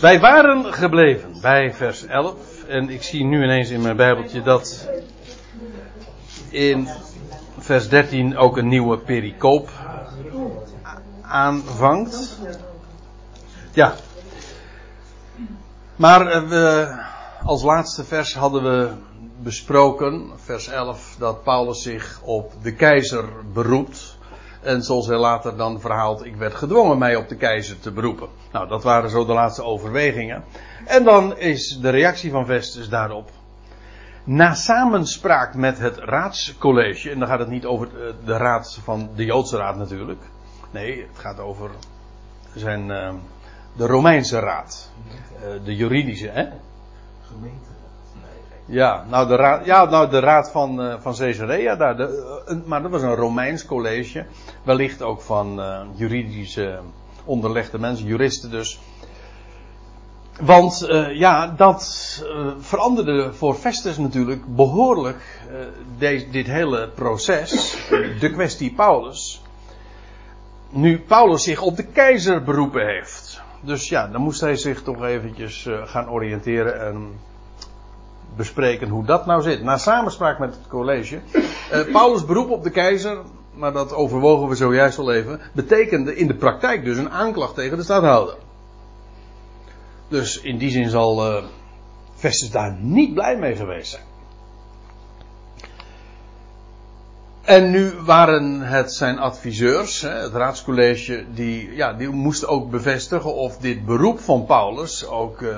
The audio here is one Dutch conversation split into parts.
wij waren gebleven bij vers 11. En ik zie nu ineens in mijn Bijbeltje dat in vers 13 ook een nieuwe pericoop aanvangt. Ja. Maar eh, als laatste vers hadden we besproken, vers 11, dat Paulus zich op de keizer beroept. En zoals hij later dan verhaalt, ik werd gedwongen mij op de keizer te beroepen. Nou, dat waren zo de laatste overwegingen. En dan is de reactie van Vestus daarop. Na samenspraak met het raadscollege, en dan gaat het niet over de raad van de Joodse raad natuurlijk. Nee, het gaat over zijn, uh, de Romeinse raad. Uh, de juridische, hè? Gemeente. Ja, nou de raad, ja, nou de raad van, uh, van Caesarea, daar, de, uh, maar dat was een Romeins college. Wellicht ook van uh, juridische onderlegde mensen, juristen dus. Want ja, dat veranderde voor Festus natuurlijk behoorlijk deze, dit hele proces. de kwestie Paulus. Nu Paulus zich op de keizer beroepen heeft. Dus ja, dan moest hij zich toch eventjes gaan oriënteren en bespreken hoe dat nou zit. Na samenspraak met het college. Uh, Paulus beroep op de keizer, maar dat overwogen we zojuist al even, betekende in de praktijk dus een aanklacht tegen de stadhouder. Dus in die zin zal uh, daar niet blij mee geweest zijn. En nu waren het zijn adviseurs, het raadscollege, die, ja, die moesten ook bevestigen of dit beroep van Paulus ook uh,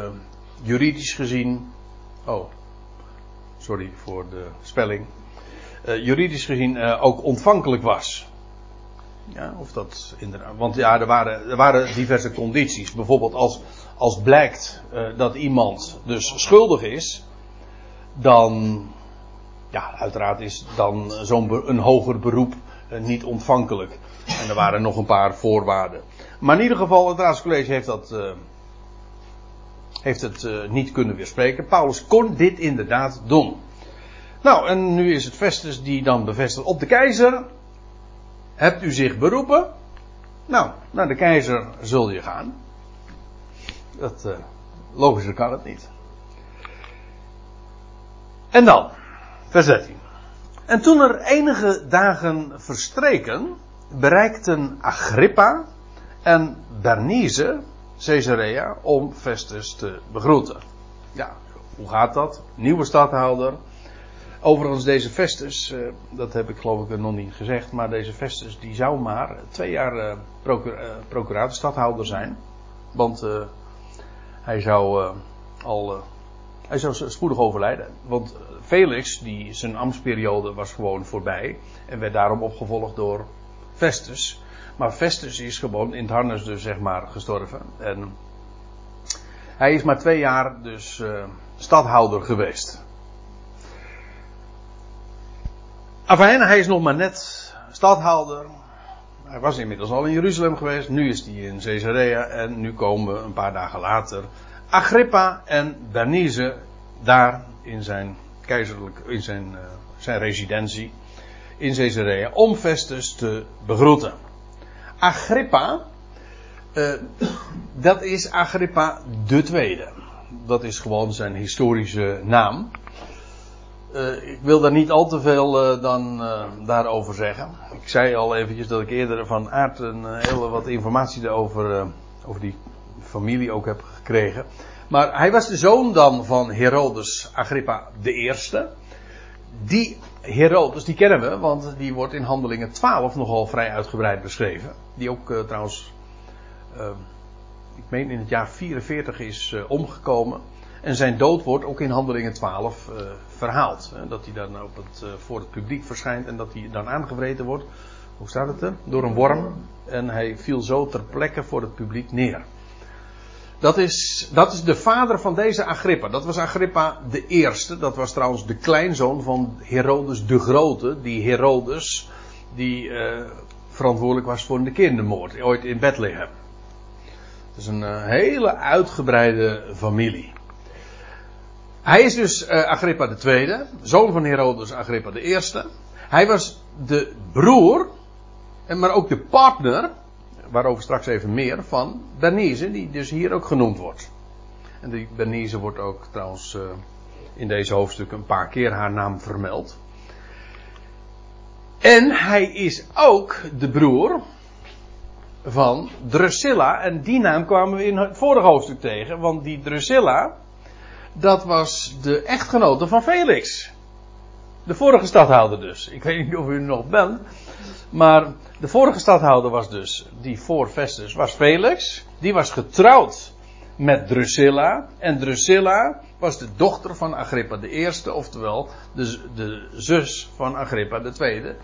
juridisch gezien. Oh, sorry voor de spelling, uh, juridisch gezien uh, ook ontvankelijk was. Ja, of dat inderdaad. Want ja, er waren, er waren diverse condities. Bijvoorbeeld als, als blijkt uh, dat iemand dus schuldig is, dan. Ja, uiteraard is dan zo'n een hoger beroep niet ontvankelijk. En er waren nog een paar voorwaarden. Maar in ieder geval, het Raadscollege heeft dat heeft het niet kunnen weerspreken. Paulus kon dit inderdaad doen. Nou, en nu is het Festus die dan bevestigt op de keizer. Hebt u zich beroepen? Nou, naar de keizer zul je gaan. Dat, uh, logischer kan het niet. En dan, vers 13. En toen er enige dagen verstreken, bereikten Agrippa en Bernice Caesarea om Festus te begroeten. Ja, hoe gaat dat? Nieuwe stadhouder. Overigens, deze Festus, uh, dat heb ik geloof ik nog niet gezegd, maar deze Festus die zou maar twee jaar procura uh, procurator, stadhouder zijn. Want hij zou al, hij zou spoedig overlijden. Want Felix, die zijn ambtsperiode was gewoon voorbij en werd daarom opgevolgd door Festus. Maar Festus is gewoon in het harnas dus zeg maar gestorven. En hij is maar twee jaar dus stadhouder geweest. Afijn, hij is nog maar net stadhouder. Hij was inmiddels al in Jeruzalem geweest. Nu is hij in Caesarea. En nu komen een paar dagen later Agrippa en Bernice daar in zijn keizerlijk, in zijn, uh, zijn residentie in Caesarea om Festus te begroeten. Agrippa, uh, dat is Agrippa de Tweede. Dat is gewoon zijn historische naam. Uh, ik wil daar niet al te veel uh, dan daarover zeggen. Ik zei al eventjes dat ik eerder van Aard een hele wat informatie over, over die familie ook heb gekregen. Maar hij was de zoon dan van Herodes Agrippa Eerste. Die Herodes, die kennen we, want die wordt in Handelingen 12 nogal vrij uitgebreid beschreven. Die ook trouwens, ik meen in het jaar 44 is omgekomen. En zijn dood wordt ook in Handelingen 12 verhaald. Hè, dat hij dan op het, voor het publiek verschijnt en dat hij dan aangevreten wordt. Hoe staat het er? Door een worm. En hij viel zo ter plekke voor het publiek neer. Dat is, dat is de vader van deze Agrippa. Dat was Agrippa de eerste. Dat was trouwens de kleinzoon van Herodes de Grote. Die Herodes, die uh, verantwoordelijk was voor de kindermoord. Ooit in Bethlehem. Het is een hele uitgebreide familie. Hij is dus uh, Agrippa tweede. Zoon van Herodes Agrippa eerste. Hij was de broer. Maar ook de partner waarover straks even meer, van Bernice, die dus hier ook genoemd wordt. En die Bernice wordt ook trouwens uh, in deze hoofdstukken een paar keer haar naam vermeld. En hij is ook de broer van Drusilla. En die naam kwamen we in het vorige hoofdstuk tegen. Want die Drusilla, dat was de echtgenote van Felix. De vorige stadhouder dus. Ik weet niet of u nog bent. Maar de vorige stadhouder was dus, die voor Festus, was Felix. Die was getrouwd met Drusilla. En Drusilla was de dochter van Agrippa de eerste, oftewel de, de zus van Agrippa de tweede.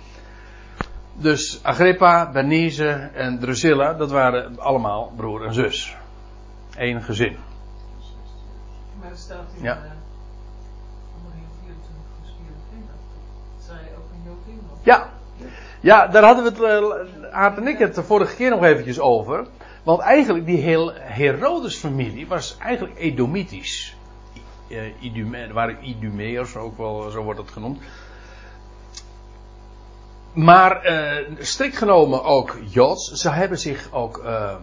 Dus Agrippa, Bernice en Drusilla, dat waren allemaal broer en zus. Eén gezin. Maar er staat in Ja. ja. 24 vers 24 dat zij ook een Jodin was. Ja, ja daar hadden we het, uh, en ik het de vorige keer nog eventjes over. Want eigenlijk die heel Herodes-familie was eigenlijk Edomitisch. Uh, Idume, waren Idumeërs, ook wel, zo wordt het genoemd. Maar uh, strikt genomen ook Joods. Ze hebben zich ook uh,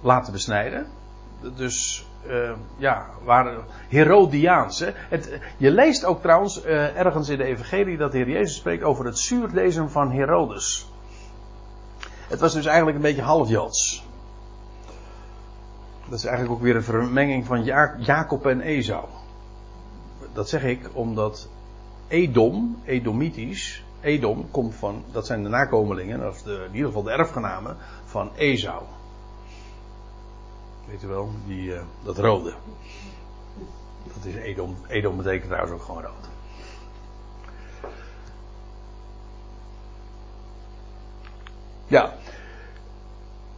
laten besnijden. Dus uh, ja, waren Herodiaans. Hè? Het, je leest ook trouwens uh, ergens in de Evangelie dat de Heer Jezus spreekt over het zuurdezen van Herodes. Het was dus eigenlijk een beetje half Joods. Dat is eigenlijk ook weer een vermenging van ja Jacob en Esau. Dat zeg ik omdat Edom, Edomitisch, Edom komt van, dat zijn de nakomelingen, of de, in ieder geval de erfgenamen van Esau. Weet u wel, die, uh, dat rode. Dat is Edom. Edom betekent trouwens ook gewoon rood. Ja.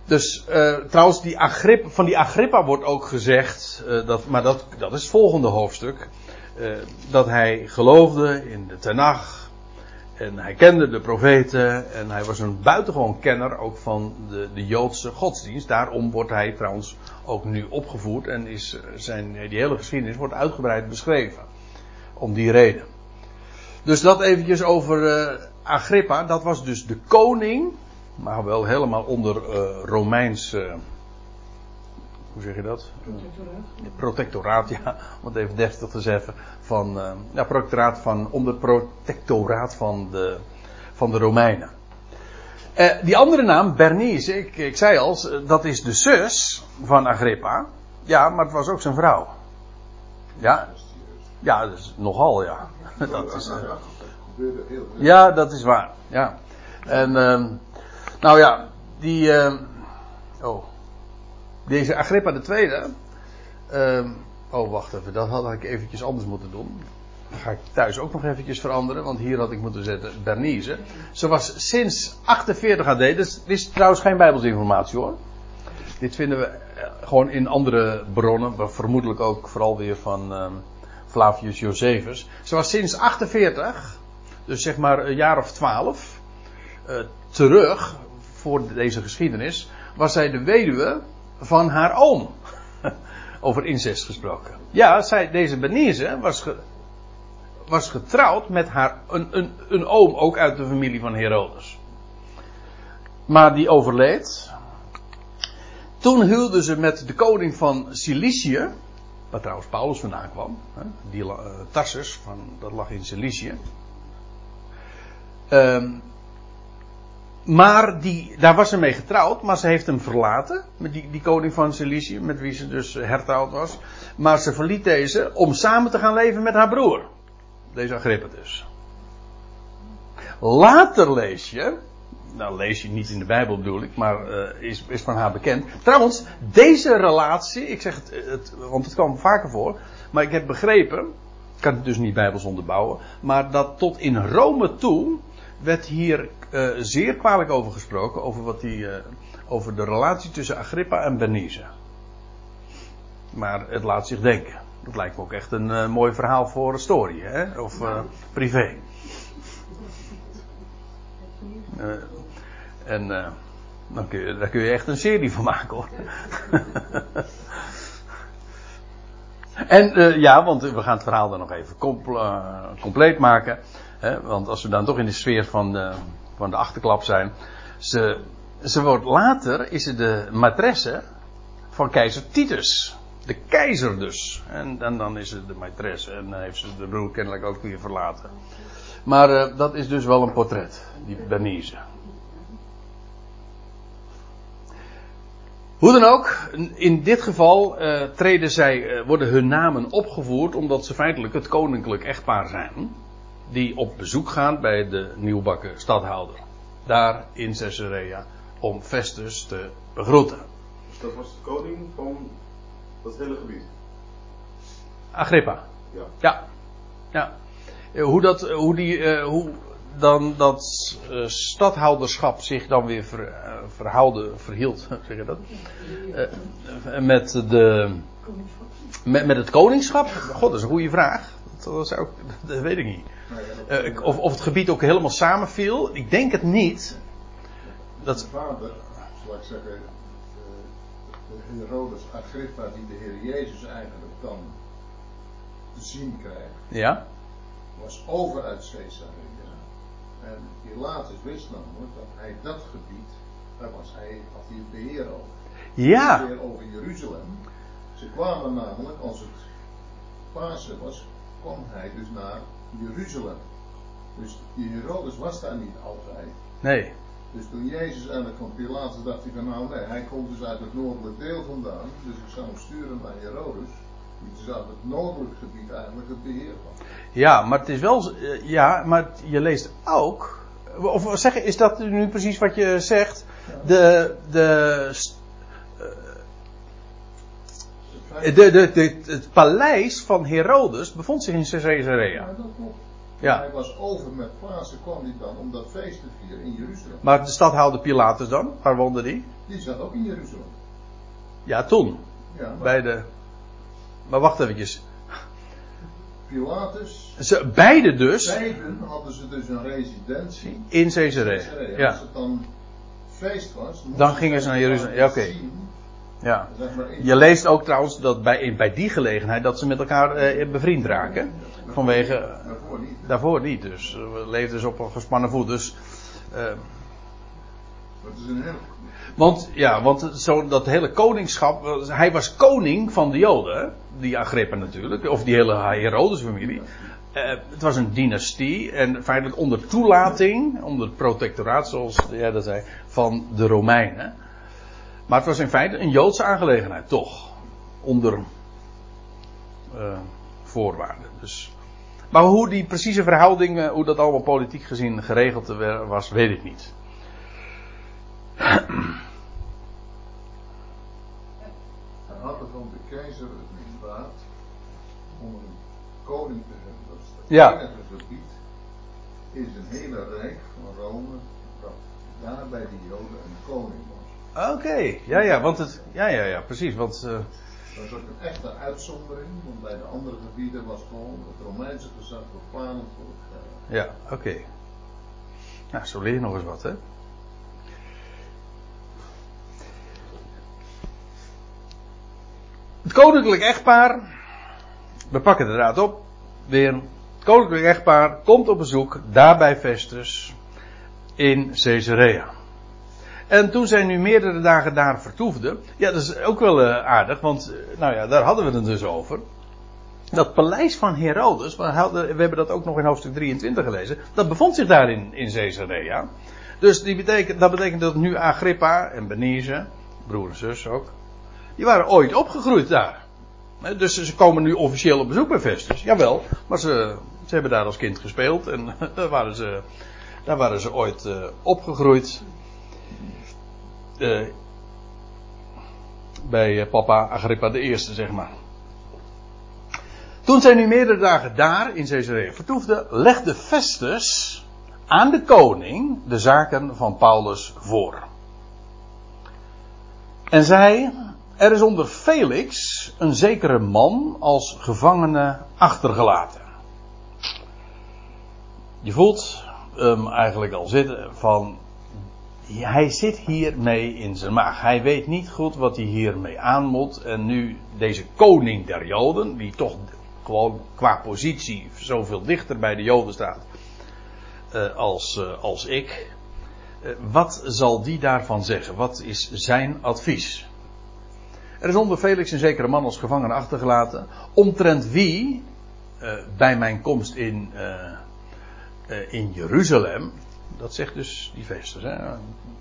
Dus uh, trouwens, die Agrippa, van die Agrippa wordt ook gezegd, uh, dat, maar dat, dat is het volgende hoofdstuk, dat hij geloofde in de Tenach. En hij kende de profeten en hij was een buitengewoon kenner ook van de, de Joodse godsdienst. Daarom wordt hij trouwens ook nu opgevoerd en is zijn, die hele geschiedenis wordt uitgebreid beschreven. Om die reden. Dus dat eventjes over uh, Agrippa. Dat was dus de koning, maar wel helemaal onder Romeins, hoe zeg je dat? Protectoraat. Protectoraat, ja, om het even deftig te zeggen. Van, uh, ja, protectoraat van, onder protectoraat van de, van de Romeinen. Uh, die andere naam, Bernice, ik, ik zei al, dat is de zus van Agrippa. Ja, maar het was ook zijn vrouw. Ja, ja dus nogal, ja. Dat is, ja, dat is waar. Ja. En, uh, nou ja, die, oh, deze Agrippa de tweede. oh, wacht even, dat had ik eventjes anders moeten doen. Dat ga ik thuis ook nog eventjes veranderen, want hier had ik moeten zetten Bernice. Ze was sinds 48 AD, dus dit is trouwens geen bijbelsinformatie hoor. Dit vinden we gewoon in andere bronnen, vermoedelijk ook vooral weer van um, Flavius Josephus. Ze was sinds 48, dus zeg maar een jaar of 12, uh, terug voor deze geschiedenis, was zij de weduwe van haar oom. Over incest gesproken. Ja, zij, deze Bernice was, ge, was getrouwd met haar, een, een, een oom ook uit de familie van Herodes. Maar die overleed. Toen huwde ze met de koning van Cilicië. Waar trouwens Paulus vandaan kwam. Hè, die, uh, Tarsus, van, dat lag in Cilicië. Um, maar die, daar was ze mee getrouwd, maar ze heeft hem verlaten. Met die, die koning van Cilicië, met wie ze dus hertrouwd was. Maar ze verliet deze om samen te gaan leven met haar broer. Deze Agrippa dus. Later lees je, nou lees je niet in de Bijbel bedoel ik, maar uh, is, is van haar bekend. Trouwens, deze relatie, ik zeg het, het, want het kwam vaker voor, maar ik heb begrepen, ik kan het dus niet Bijbels onderbouwen, maar dat tot in Rome toe werd hier uh, zeer kwalijk over gesproken, over, wat die, uh, over de relatie tussen Agrippa en Bernice. Maar het laat zich denken. Dat lijkt me ook echt een uh, mooi verhaal voor een story, hè? of privé. en dan kun je, daar kun je echt een serie van maken hoor. en ja, want we gaan het verhaal dan nog even compl compleet maken. Hè? Want als we dan toch in de sfeer van de, van de achterklap zijn. Ze, ze wordt later, is ze de matresse van keizer Titus. De keizer dus. En, dan is het de maîtresse. En dan heeft ze de broer kennelijk ook weer verlaten. Maar uh, dat is dus wel een portret. Die Bernice. Hoe dan ook, in dit geval uh, treden zij, worden hun namen opgevoerd omdat ze feitelijk het koninklijk echtpaar zijn. Die op bezoek gaan bij de nieuwbakken stadhouder. Daar in Caesarea om Festus te begroeten. Dus dat was de koning van dat hele gebied? Agrippa. Ja. Ja. ja. Hoe, dat, hoe, die, uh, hoe dan dat stadhouderschap zich dan weer ver, verhouden, verhield, zeg je dat? met, de, met, met het koningschap? God, dat is een goede vraag. Dat, ook, dat weet ik niet. of, of het gebied ook helemaal samenviel. Ik denk het niet. Dat... De vader, zal ik zeggen, de Herodes Agrippa die de Heer Jezus eigenlijk dan te zien krijgt, ja? was over uit Caesarea. En Pilatus wist namelijk dat hij dat gebied, daar was hij, had hij het beheer over. Ja. Het beheer over Jeruzalem. Ze kwamen namelijk, als het Pasen was, kwam hij dus naar Jeruzalem. Dus die Herodes was daar niet altijd. Nee. Dus toen Jezus eigenlijk van Pilatus dacht hij van nou nee, hij komt dus uit het noordelijk deel vandaan. Dus ik zou hem sturen naar Herodes. Die dus uit het noordelijk gebied eigenlijk het beheer van. Ja, maar het is wel. Ja, maar je leest ook. Of zeggen, is dat nu precies wat je zegt? De. de de, de, de, het paleis van Herodes bevond zich in Caesarea. Ja. Ja. Hij was over met Pasen, kwam hij dan om dat feest te vieren in Jeruzalem. Maar de stadhouder Pilatus dan? Waar woonde die? Die zat ook in Jeruzalem. Ja, toen. Ja, maar Bij de. Maar wacht eventjes. Pilatus, Ze, beide dus beiden hadden ze dus een residentie. in Caesarea. Caesarea. Als Ja. het dan feest was, Dan gingen ze naar Jeruzalem. Ja, oké. Ja. Je leest ook trouwens dat bij, bij die gelegenheid dat ze met elkaar eh, bevriend raken. Vanwege. Daarvoor niet. Dus eh, we leefden dus op een gespannen voet. Dus. is een heel. want ja, want zo, dat hele koningschap. eh, Hij was koning van de Joden. Die Agrippa natuurlijk. Of die hele Herodes-familie. Het was een dynastie. En feitelijk onder toelating. Onder protectoraat, zoals jij dat zei. Van de Romeinen. Maar het was in feite een Joodse aangelegenheid, toch? Onder eh, voorwaarden. Dus. Maar hoe die precieze verhouding, hoe dat allemaal politiek gezien geregeld was, weet ik niet. Hij had er van de keizer het misdaad om een koning te hebben. Dat is het Ja. enige gebied in zijn hele rijk van Rome dat daar bij de Joden een koning was. Oké, ja, ja, want het, ja, ja, ja, precies, want, eh, Dat is ook een echte uitzondering, want bij de andere gebieden was gewoon het Romeinse gezag bepalend voor het ja, oké. Nou, zo leer je nog eens wat, hè? Het koninklijk echtpaar, we pakken de draad op, weer. Het koninklijk echtpaar komt op bezoek, daar bij Festus, in Caesarea. En toen zij nu meerdere dagen daar vertoefden, ja, dat is ook wel eh, aardig, want, eh, nou ja, daar hadden we het dus over. Dat paleis van Herodes, we, we hebben dat ook nog in hoofdstuk 23 gelezen, dat bevond zich daar in, in Caesarea. Dus die betekent, dat betekent dat nu Agrippa en Benize, broer en zus ook, die waren ooit opgegroeid daar. Dus ze komen nu officieel op bezoek bij Festus. Jawel, maar ze, ze hebben daar als kind gespeeld en daar waren ze, daar waren ze ooit eh, opgegroeid. Eh, bij eh, papa Agrippa de Eerste, zeg maar. Toen zij nu meerdere dagen daar in Caesarea vertoefden, legde Festus aan de koning de zaken van Paulus voor. En zei, er is onder Felix een zekere man als gevangene achtergelaten. Je voelt hem eigenlijk al zitten van, hij zit hiermee in zijn maag. Hij weet niet goed wat hij hiermee aan moet. En nu deze koning der Joden, die toch gewoon qua positie zoveel dichter bij de Joden staat eh, als, eh, als ik. Eh, wat zal die daarvan zeggen? Wat is zijn advies? Er is onder Felix een zekere man als gevangene achtergelaten, omtrent wie bij mijn komst in, in Jeruzalem, dat zegt dus die Festus, hè,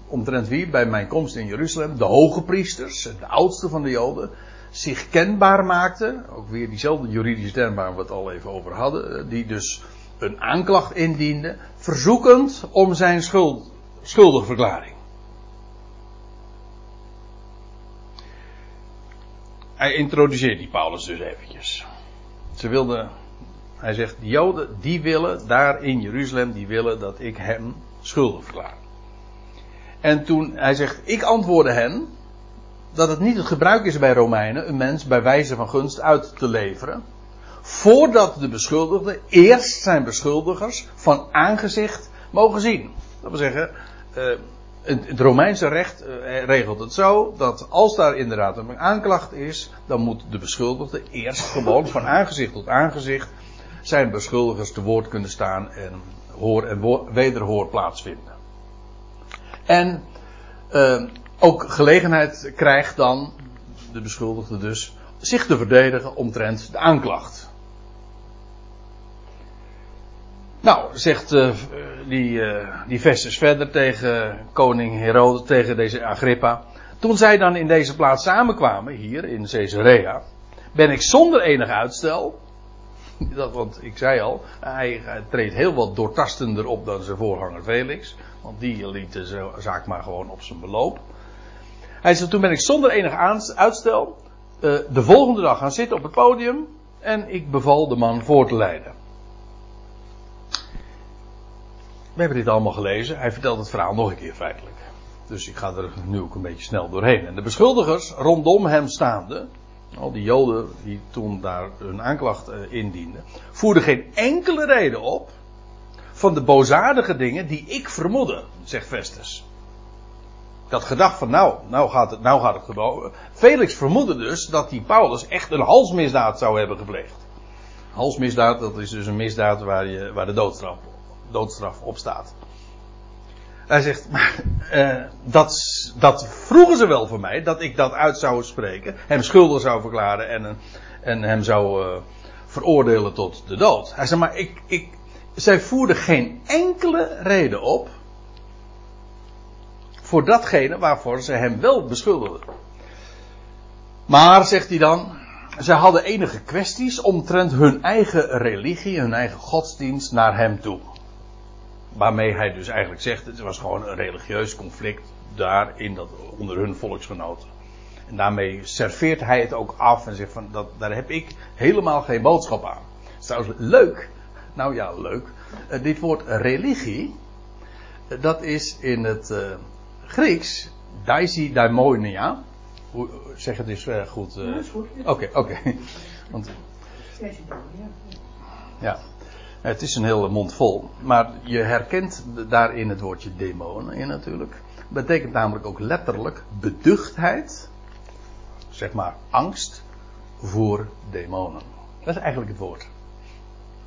omtrent wie bij mijn komst in Jeruzalem de hoge priesters, de oudste van de Joden, zich kenbaar maakten, ook weer diezelfde juridische term waar we het al even over hadden, eh, die dus een aanklacht indiende, verzoekend om zijn schuld, schuldigverklaring. Hij introduceert die Paulus dus eventjes. Ze wilden, hij zegt, de Joden die willen daar in Jeruzalem, die willen dat ik hem schuldig verklaar. En toen hij zegt, ik antwoordde hen dat het niet het gebruik is bij Romeinen een mens bij wijze van gunst uit te leveren, voordat de beschuldigde eerst zijn beschuldigers van aangezicht mogen zien. Dat wil zeggen, eh, het, het Romeinse recht eh, regelt het zo dat als daar inderdaad een aanklacht is, dan moet de beschuldigde eerst gewoon van aangezicht tot aangezicht zijn beschuldigers te woord kunnen staan en hoor en wederhoor plaatsvinden. En eh, ook gelegenheid krijgt dan de beschuldigde dus zich te verdedigen omtrent de aanklacht. Nou, zegt eh, die, eh, die Festus verder tegen koning Herodes, tegen deze Agrippa. Toen zij dan in deze plaats samenkwamen, hier in Caesarea, ben ik zonder enig uitstel, dat, want ik zei al, hij, hij treedt heel wat doortastender op dan zijn voorganger Felix, want die liet de za- zaak maar gewoon op zijn beloop. Hij zei, toen ben ik zonder enig uitstel eh, de volgende dag gaan zitten op het podium en ik beval de man voor te leiden. We hebben dit allemaal gelezen. Hij vertelt het verhaal nog een keer feitelijk. Dus ik ga er nu ook een beetje snel doorheen. En de beschuldigers rondom hem staande, al die Joden die toen daar hun aanklacht eh, indienden, voerden geen enkele reden op van de boosaardige dingen die ik vermoedde, zegt Festus. Ik had gedacht van nou, nou gaat het, nou gaat het. Felix vermoedde dus dat die Paulus echt een halsmisdaad zou hebben gepleegd. Halsmisdaad, dat is dus een misdaad waar, je, waar de doodstraf, doodstraf op staat. Hij zegt, maar eh, dat, dat vroegen ze wel van mij, dat ik dat uit zou spreken, hem schuldig zou verklaren en, en hem zou eh, veroordelen tot de dood. Hij zegt, maar ik, ik, zij voerden geen enkele reden op voor datgene waarvoor ze hem wel beschuldigden. Maar, zegt hij dan, ze hadden enige kwesties omtrent hun eigen religie, hun eigen godsdienst naar hem toe. Waarmee hij dus eigenlijk zegt, het was gewoon een religieus conflict daar in dat, onder hun volksgenoten. En daarmee serveert hij het ook af en zegt van, dat, daar heb ik helemaal geen boodschap aan. Is trouwens leuk. Nou ja, leuk. Eh, dit woord religie, eh, dat is in het eh, Grieks daisi daimonia. Hoe, zeg het eens eh, goed. Ja, is goed. Oké, oké. Want ja. Het is een hele mond vol. Maar je herkent daarin het woordje demonen in natuurlijk. Betekent namelijk ook letterlijk beduchtheid. Zeg maar angst voor demonen. Dat is eigenlijk het woord.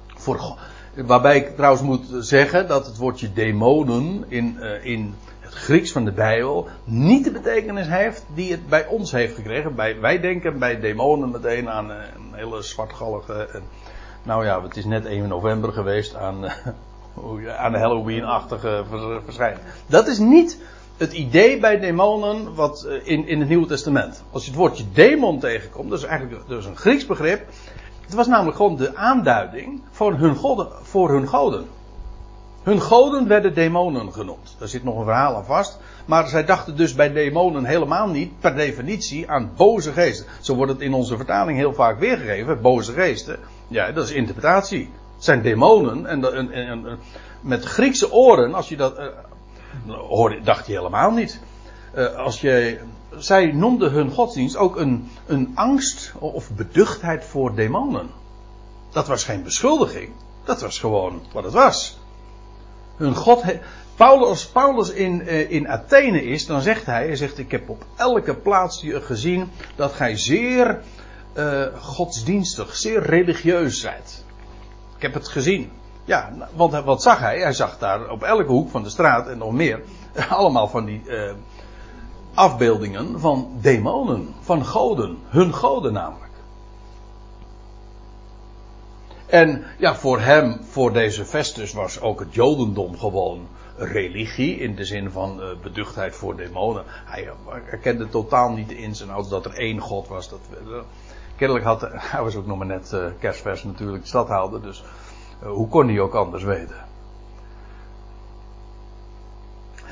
Voor, waarbij ik trouwens moet zeggen dat het woordje demonen in, eh, in het Grieks van de Bijbel niet de betekenis heeft die het bij ons heeft gekregen. Bij, wij denken bij demonen meteen aan eh, een hele zwartgallige. Nou ja, het is net 1 november geweest aan, aan de Halloween-achtige vers- verschijning. Dat is niet het idee bij demonen wat eh, in, in het Nieuwe Testament. Als je het woordje demon tegenkomt, dat is eigenlijk dat is een Grieks begrip. Het was namelijk gewoon de aanduiding voor hun, godden, voor hun goden. Hun goden werden demonen genoemd. Daar zit nog een verhaal aan vast. Maar zij dachten dus bij demonen helemaal niet per definitie aan boze geesten. Zo wordt het in onze vertaling heel vaak weergegeven. Boze geesten. Ja, dat is interpretatie. Het zijn demonen. En, en, en- met Griekse oren, als je dat. eh, hoorde, dacht je helemaal niet. Eh, als je, zij noemden hun godsdienst ook een, een angst of beduchtheid voor demonen. Dat was geen beschuldiging. Dat was gewoon wat het was. Hun God. Paulus, als Paulus in, eh, in Athene is, dan zegt hij: hij zegt, Ik heb op elke plaats gezien dat gij zeer eh, godsdienstig, zeer religieus zijt. Ik heb het gezien. Ja, nou, want hij- wat zag hij? Hij zag daar op elke hoek van de straat en nog meer. Allemaal van die. eh, afbeeldingen van demonen, van goden, hun goden namelijk. En ja, voor hem, voor deze Festus, was ook het Jodendom gewoon religie. In de zin van beduchtheid voor demonen. Hij erkende totaal niet en outs dat er één God was. Dat, kennelijk had hij was ook nog maar net uh, kerstvers natuurlijk stadhouder. Dus hoe kon hij ook anders weten?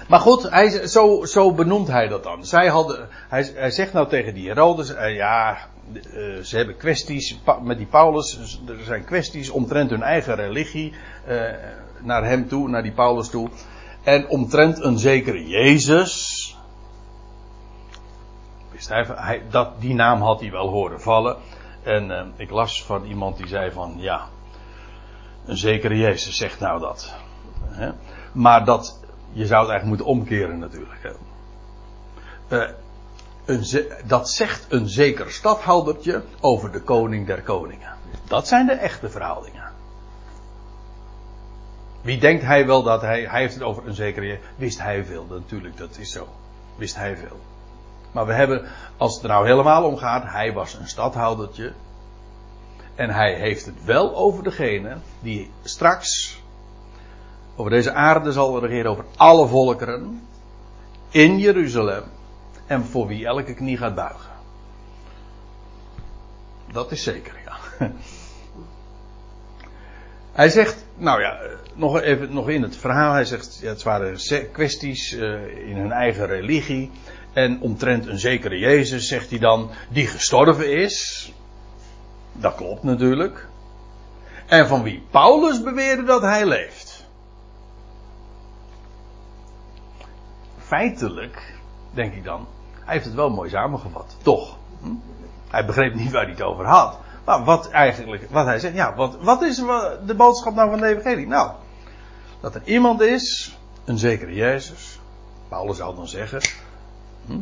Maar goed, hij, zo, zo benoemt hij dat dan. Zij hadden, hij, zegt nou tegen die Herodes, ja, ze hebben kwesties met die Paulus. Er zijn kwesties omtrent hun eigen religie naar hem toe, naar die Paulus toe. En omtrent een zekere Jezus. Hij, dat, die naam had hij wel horen vallen. En uh, ik las van iemand die zei van ja, een zekere Jezus zegt nou dat. Maar dat, je zou het eigenlijk moeten omkeren natuurlijk. Hè? een, dat zegt een zeker stadhoudertje over de koning der koningen. Dat zijn de echte verhoudingen. Wie denkt hij wel dat hij, hij heeft het over een zekere, wist hij veel, natuurlijk, dat is zo. Wist hij veel. Maar we hebben, als het er nou helemaal om gaat, hij was een stadhoudertje. En hij heeft het wel over degene die straks over deze aarde zal regeren over alle volkeren in Jeruzalem en voor wie elke knie gaat buigen. Dat is zeker, ja. Hij zegt, nou ja, nog even nog in het verhaal. Hij zegt, ja, het waren kwesties uh, in hun eigen religie. En omtrent een zekere Jezus zegt hij dan, die gestorven is. Dat klopt natuurlijk. En van wie Paulus beweerde dat hij leeft. Feitelijk, denk ik dan, hij heeft het wel mooi samengevat. Toch. Hm? Hij begreep niet waar hij het over had. Maar wat eigenlijk, wat hij zegt, ja, wat, wat is de boodschap nou van de evangelie? Nou, dat er iemand is, een zekere Jezus. Paulus zou dan zeggen, hm,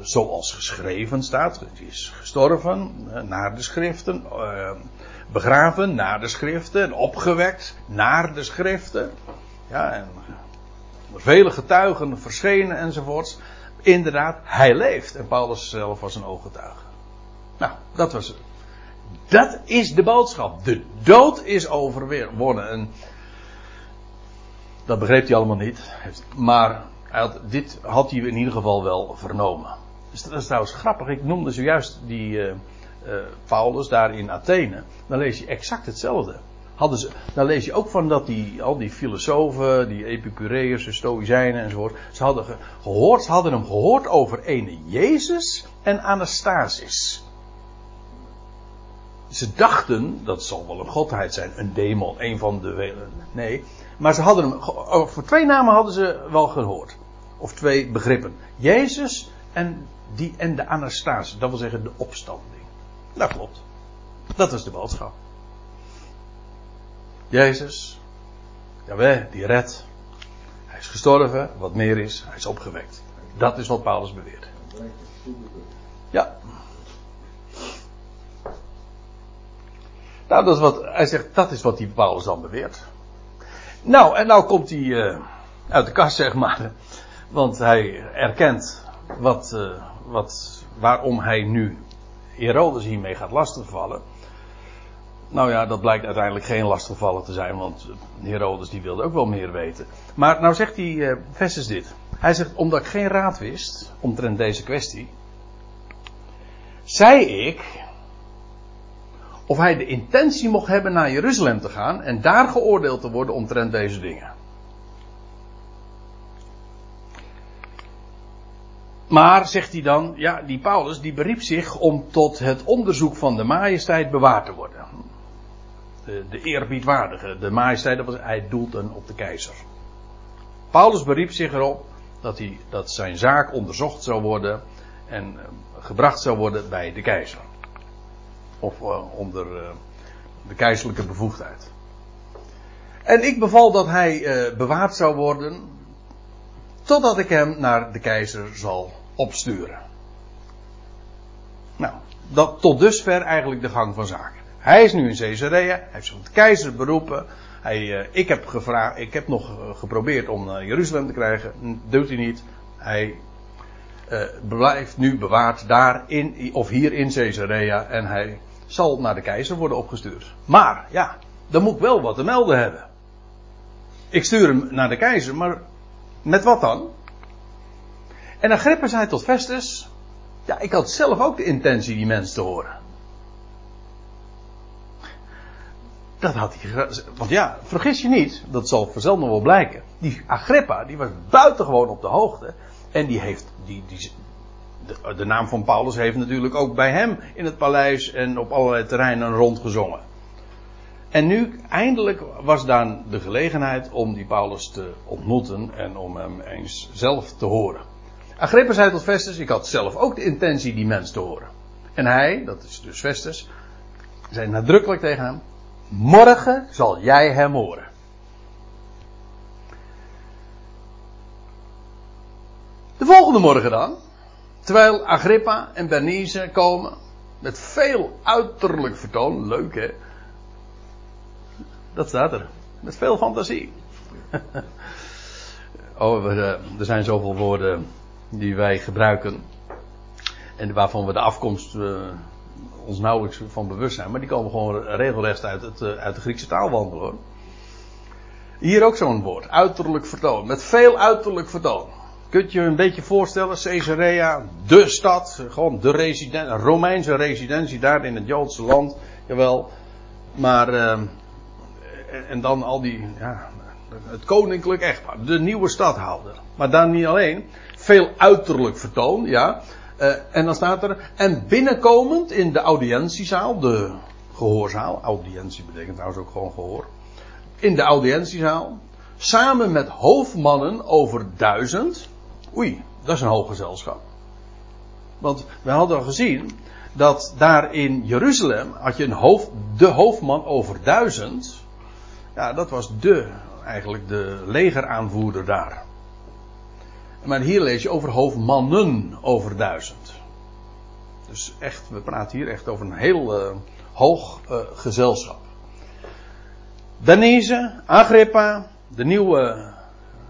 zoals geschreven staat, die is gestorven naar de schriften, uh, begraven naar de schriften, en opgewekt naar de schriften. Ja, en vele getuigen verschenen enzovoorts inderdaad, hij leeft. En Paulus zelf was een ooggetuige. Nou, dat was. Dat is de boodschap. De dood is overwonnen. En dat begreep hij allemaal niet. Maar hij had, dit had hij in ieder geval wel vernomen. Dus dat is trouwens grappig. Ik noemde zojuist die uh, Paulus daar in Athene. Dan lees je exact hetzelfde hadden ze, dan lees je ook van dat die, al die filosofen, die Epicureërs, de Stoïcijnen enzovoort, ze hadden gehoord, ze hadden hem gehoord over ene Jezus en Anastasis. Ze dachten, dat zal wel een godheid zijn, een demon, een van de Nee, maar ze hadden hem, voor twee namen hadden ze wel gehoord. Of twee begrippen. Jezus en, die, en de Anastasis, dat wil zeggen de opstanding. Dat klopt. Dat is de boodschap. Jezus, Jawel, die redt. Hij is gestorven, wat meer is, hij is opgewekt. Dat is wat Paulus beweert. Ja. Nou, dat is wat, hij zegt, dat is wat die Paulus dan beweert. Nou, en nou komt hij uh, uit de kast, zeg maar. Want hij erkent wat, uh, wat, waarom hij nu Herodes hiermee gaat lastigvallen. Nou ja, dat blijkt uiteindelijk geen lastigvallen te zijn, want Herodes die wilde ook wel meer weten. Maar nou zegt hij, uh, dit. Hij zegt, omdat ik geen raad wist omtrent deze kwestie, zei ik of hij de intentie mocht hebben naar Jeruzalem te gaan en daar geoordeeld te worden omtrent deze dingen. Maar, zegt hij dan, ja, die Paulus die beriep zich om tot het onderzoek van de majesteit bewaard te worden de, de eerbiedwaardige, de majesteit, dat was, hij doelt dan op de keizer. Paulus beriep zich erop dat, hij, dat zijn zaak onderzocht zou worden en uh, gebracht zou worden bij de keizer. Of uh, onder uh, de keizerlijke bevoegdheid. En ik beval dat hij bewaard zou worden totdat ik hem naar de keizer zal opsturen. Nou, dat tot dusver eigenlijk de gang van zaken. Hij is nu in Caesarea. Hij heeft zich op de keizer beroepen. Hij, ik, heb ik heb nog geprobeerd om Jeruzalem te krijgen. Doet hij niet. Hij eh, blijft nu bewaard daar in, of hier in Caesarea en hij zal naar de keizer worden opgestuurd. Maar, ja, dan moet ik wel wat te melden hebben. Ik stuur hem naar de keizer, maar met wat dan? En Agrippa zei tot Festus, ja, ik had zelf ook de intentie die mens te horen. Dat had hij. Want ja, vergis je niet, dat zal vanzelf nog wel blijken. Die Agrippa, die was buitengewoon op de hoogte. En die heeft. Die, die, de, naam van Paulus heeft natuurlijk ook bij hem in het paleis en op allerlei terreinen rondgezongen. En nu eindelijk was daar de gelegenheid om die Paulus te ontmoeten en om hem eens zelf te horen. Agrippa zei tot Festus: Ik had zelf ook de intentie die mens te horen. En hij, dat is dus Festus, zei nadrukkelijk tegen hem: Morgen zal jij hem horen. De volgende morgen dan, terwijl Agrippa en Bernice komen, met veel uiterlijk vertoon, leuk hè? Dat staat er, met veel fantasie. oh, eh, er zijn zoveel woorden die wij gebruiken en waarvan we de afkomst eh, ons nauwelijks van bewust zijn, maar die komen gewoon regelrecht uit, het, eh, uit de Griekse taal wandelen hoor. Hier ook zo'n woord, uiterlijk vertoon, met veel uiterlijk vertoon. Kunt je een beetje voorstellen, Caesarea, de stad, gewoon de residentie, een Romeinse residentie daar in het Joodse land, jawel. Maar, eh, en, dan al die, ja, het koninklijk echtpaar, de nieuwe stadhouder. Maar dan niet alleen, veel uiterlijk vertoon, ja. Eh, en dan staat er, en binnenkomend in de audiëntiezaal, de gehoorzaal, audiëntie betekent trouwens ook gewoon gehoor. In de audiëntiezaal, samen met hoofdmannen over duizend. Oei, dat is een hoog gezelschap. Want we hadden al gezien dat daar in Jeruzalem had je een hoofd, de hoofdman over duizend. Ja, dat was de, eigenlijk de legeraanvoerder daar. Maar hier lees je over hoofdmannen over duizend. Dus echt, we praten hier echt over een heel uh, hoog uh, gezelschap. Denise, Agrippa, de nieuwe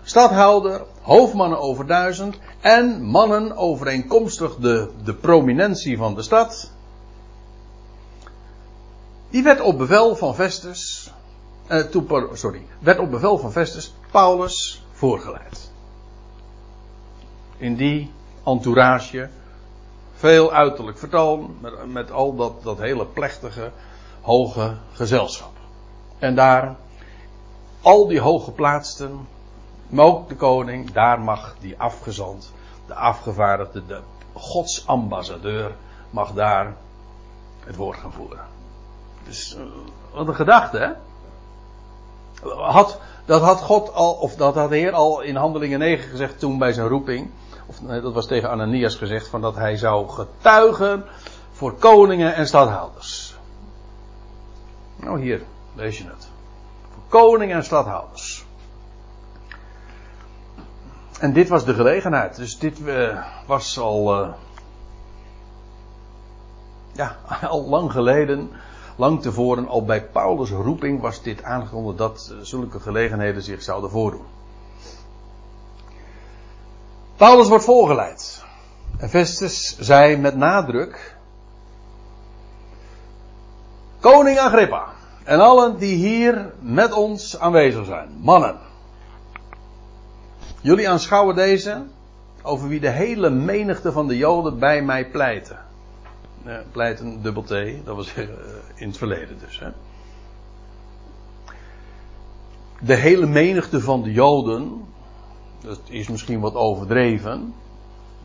stadhouder, hoofdmannen over duizend en mannen overeenkomstig de, de prominentie van de stad. Die werd op bevel van Festus, uh, toe, sorry, werd op bevel van Festus Paulus voorgeleid. In die entourage, veel uiterlijk vertoon, met, met al dat, dat hele plechtige, hoge gezelschap. En daar, al die hooggeplaatsten, maar ook de koning, daar mag die afgezant, de afgevaardigde, de godsambassadeur, mag daar het woord gaan voeren. Dus, wat een gedachte, hè? Had, dat had God al, of dat had de Heer al in Handelingen 9 gezegd toen bij zijn roeping. Of dat was tegen Ananias gezegd, van dat hij zou getuigen voor koningen en stadhouders. Nou hier, lees je het. Voor koningen en stadhouders. En dit was de gelegenheid. Dus dit uh, was al. Uh, ja, al lang geleden. Lang tevoren, al bij Paulus' roeping was dit aangekondigd dat uh, zulke gelegenheden zich zouden voordoen. Paulus wordt voorgeleid. En Festus zei met nadruk. Koning Agrippa. En allen die hier met ons aanwezig zijn. Mannen. Jullie aanschouwen deze. Over wie de hele menigte van de Joden bij mij pleiten. Eh, pleiten dubbel T. Dat was uh, in het verleden dus. Hè. De hele menigte van de Joden. Dat is misschien wat overdreven.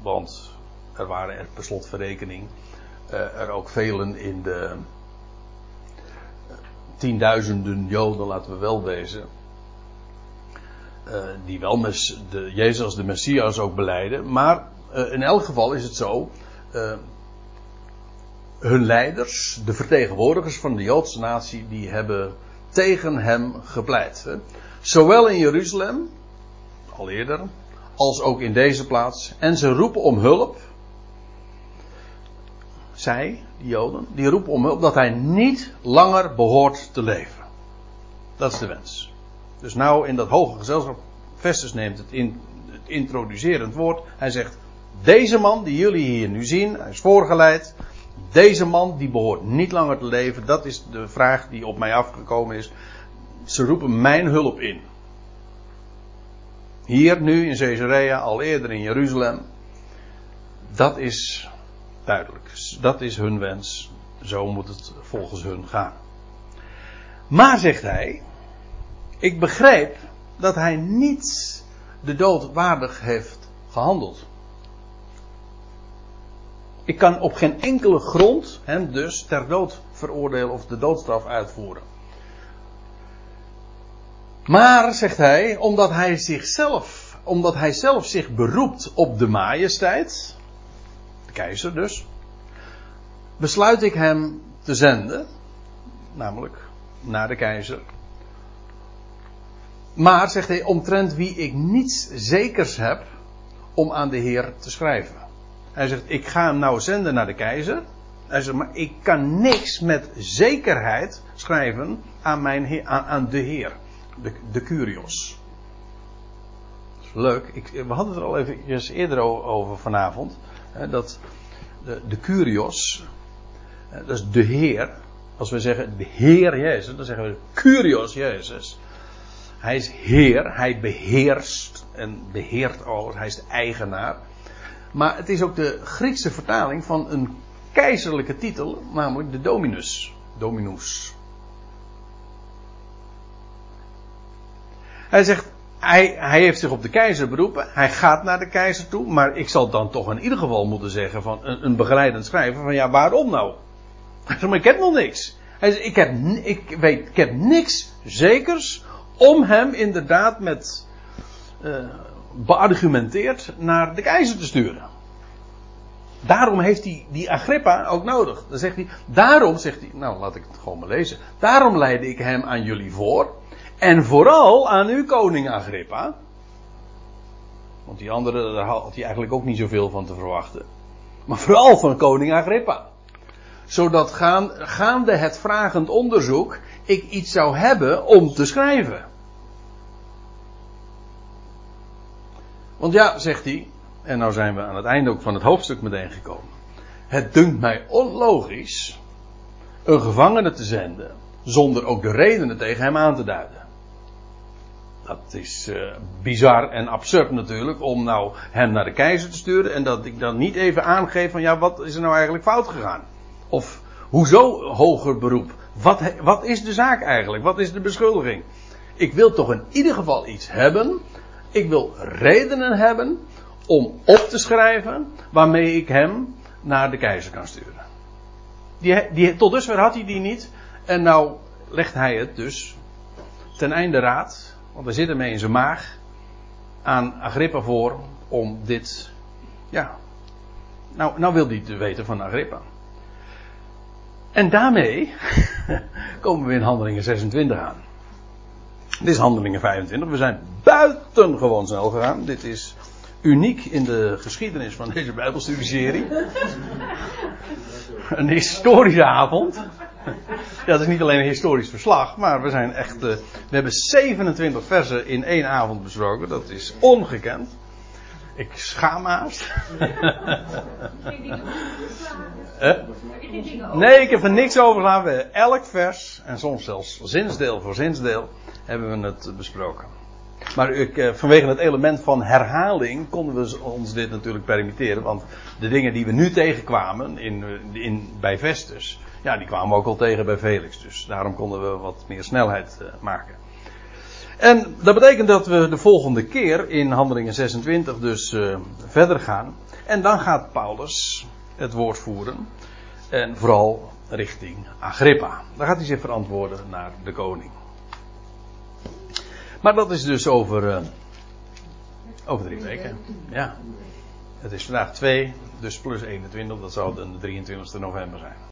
Want er waren er per slotverrekening uh, er ook velen in de tienduizenden Joden, laten we wel wezen. Uh, die wel de, Jezus als de Messias ook beleiden. Maar uh, in elk geval is het zo. Uh, hun leiders, de vertegenwoordigers van de Joodse natie, die hebben tegen hem gepleit. Zowel in Jeruzalem, al eerder, als ook in deze plaats. En ze roepen om hulp. Zij, die Joden, die roepen om hulp dat hij niet langer behoort te leven. Dat is de wens. Dus nou in dat hoge gezelschap, Festus neemt het, in, het introducerend woord. Hij zegt, Deze man die jullie hier nu zien, hij is voorgeleid. Deze man die behoort niet langer te leven. Dat is de vraag die op mij afgekomen is. Ze roepen mijn hulp in. Hier nu in Caesarea, al eerder in Jeruzalem. Dat is duidelijk. Dat is hun wens. Zo moet het volgens hun gaan. Maar zegt hij, ik begrijp dat hij niet de dood waardig heeft gehandeld. Ik kan op geen enkele grond hem dus ter dood veroordelen of de doodstraf uitvoeren. Maar, zegt hij, omdat hij zichzelf, omdat hij zelf zich beroept op de majesteit, de keizer dus, besluit ik hem te zenden, namelijk naar de keizer. Maar, zegt hij, omtrent wie ik niets zekers heb om aan de Heer te schrijven. Hij zegt, ik ga hem nou zenden naar de keizer. Hij zegt, maar ik kan niks met zekerheid schrijven aan, mijn aan, aan de Heer. De, de Curios. Leuk. Ik, we hadden het er al even eerder over vanavond. Hè, dat de, de Curios, dat is de Heer. Als we zeggen de Heer Jezus, dan zeggen we Curios Jezus. Hij is Heer, hij beheerst en beheert alles, hij is de eigenaar. Maar het is ook de Griekse vertaling van een keizerlijke titel, namelijk de Dominus. Dominus. Hij zegt, hij, heeft zich op de keizer beroepen. Hij gaat naar de keizer toe. Maar ik zal dan toch in ieder geval moeten zeggen van een, een begeleidend schrijver van ja, waarom nou? Hij zegt, ik heb nog niks. Hij zegt, ik heb, ik weet, ik heb niks zekers om hem inderdaad met uh, beargumenteerd naar de keizer te sturen. Daarom heeft hij die Agrippa ook nodig. Dan zegt hij, daarom zegt hij, nou laat ik het gewoon maar lezen. Daarom leidde ik hem aan jullie voor. En vooral aan uw koning Agrippa. Want die andere, daar had hij eigenlijk ook niet zoveel van te verwachten. Maar vooral van koning Agrippa. Zodat gaan, gaande het vragend onderzoek ik iets zou hebben om te schrijven. Want ja, zegt hij, en nou zijn we aan het einde ook van het hoofdstuk meteen gekomen. Het dunkt mij onlogisch een gevangene te zenden zonder ook de redenen tegen hem aan te duiden. Dat is uh, bizar en absurd natuurlijk om nou hem naar de keizer te sturen en dat ik dan niet even aangeef van ja, wat is er nou eigenlijk fout gegaan? Of hoezo hoger beroep? Wat, wat is de zaak eigenlijk? Wat is de beschuldiging? Ik wil toch in ieder geval iets hebben. Ik wil redenen hebben om op te schrijven waarmee ik hem naar de keizer kan sturen. Die, die, tot dusver had hij die niet. En nou legt hij het dus ten einde raad, want hij zit ermee in zijn maag, aan Agrippa voor om dit, ja, nou, nou wil hij het weten van Agrippa. En daarmee komen we in Handelingen 26 aan. Dit is Handelingen 25. We zijn buitengewoon snel gegaan. Dit is uniek in de geschiedenis van deze Bijbelstudieserie. een historische avond. Ja, het is niet alleen een historisch verslag, maar we zijn echt. Uh, we hebben 27 versen in één avond besproken. Dat is ongekend. Ik schaam haast. eh? Nee, ik heb er niks over gedaan. Elk vers, en soms zelfs zinsdeel voor zinsdeel, hebben we het besproken. Maar ik, eh, vanwege het element van herhaling konden we ons dit natuurlijk permitteren. Want de dingen die we nu tegenkwamen in, in, bij Vestus, ja, die kwamen we ook al tegen bij Felix. Dus daarom konden we wat meer snelheid uh, maken. En dat betekent dat we de volgende keer in Handelingen 26 dus uh, verder gaan. En dan gaat Paulus het woord voeren. En vooral richting Agrippa. Dan gaat hij zich verantwoorden naar de koning. Maar dat is dus over, uh, over drie weken. Ja. Het is vandaag 2, dus plus 21, dat zal de 23 november zijn.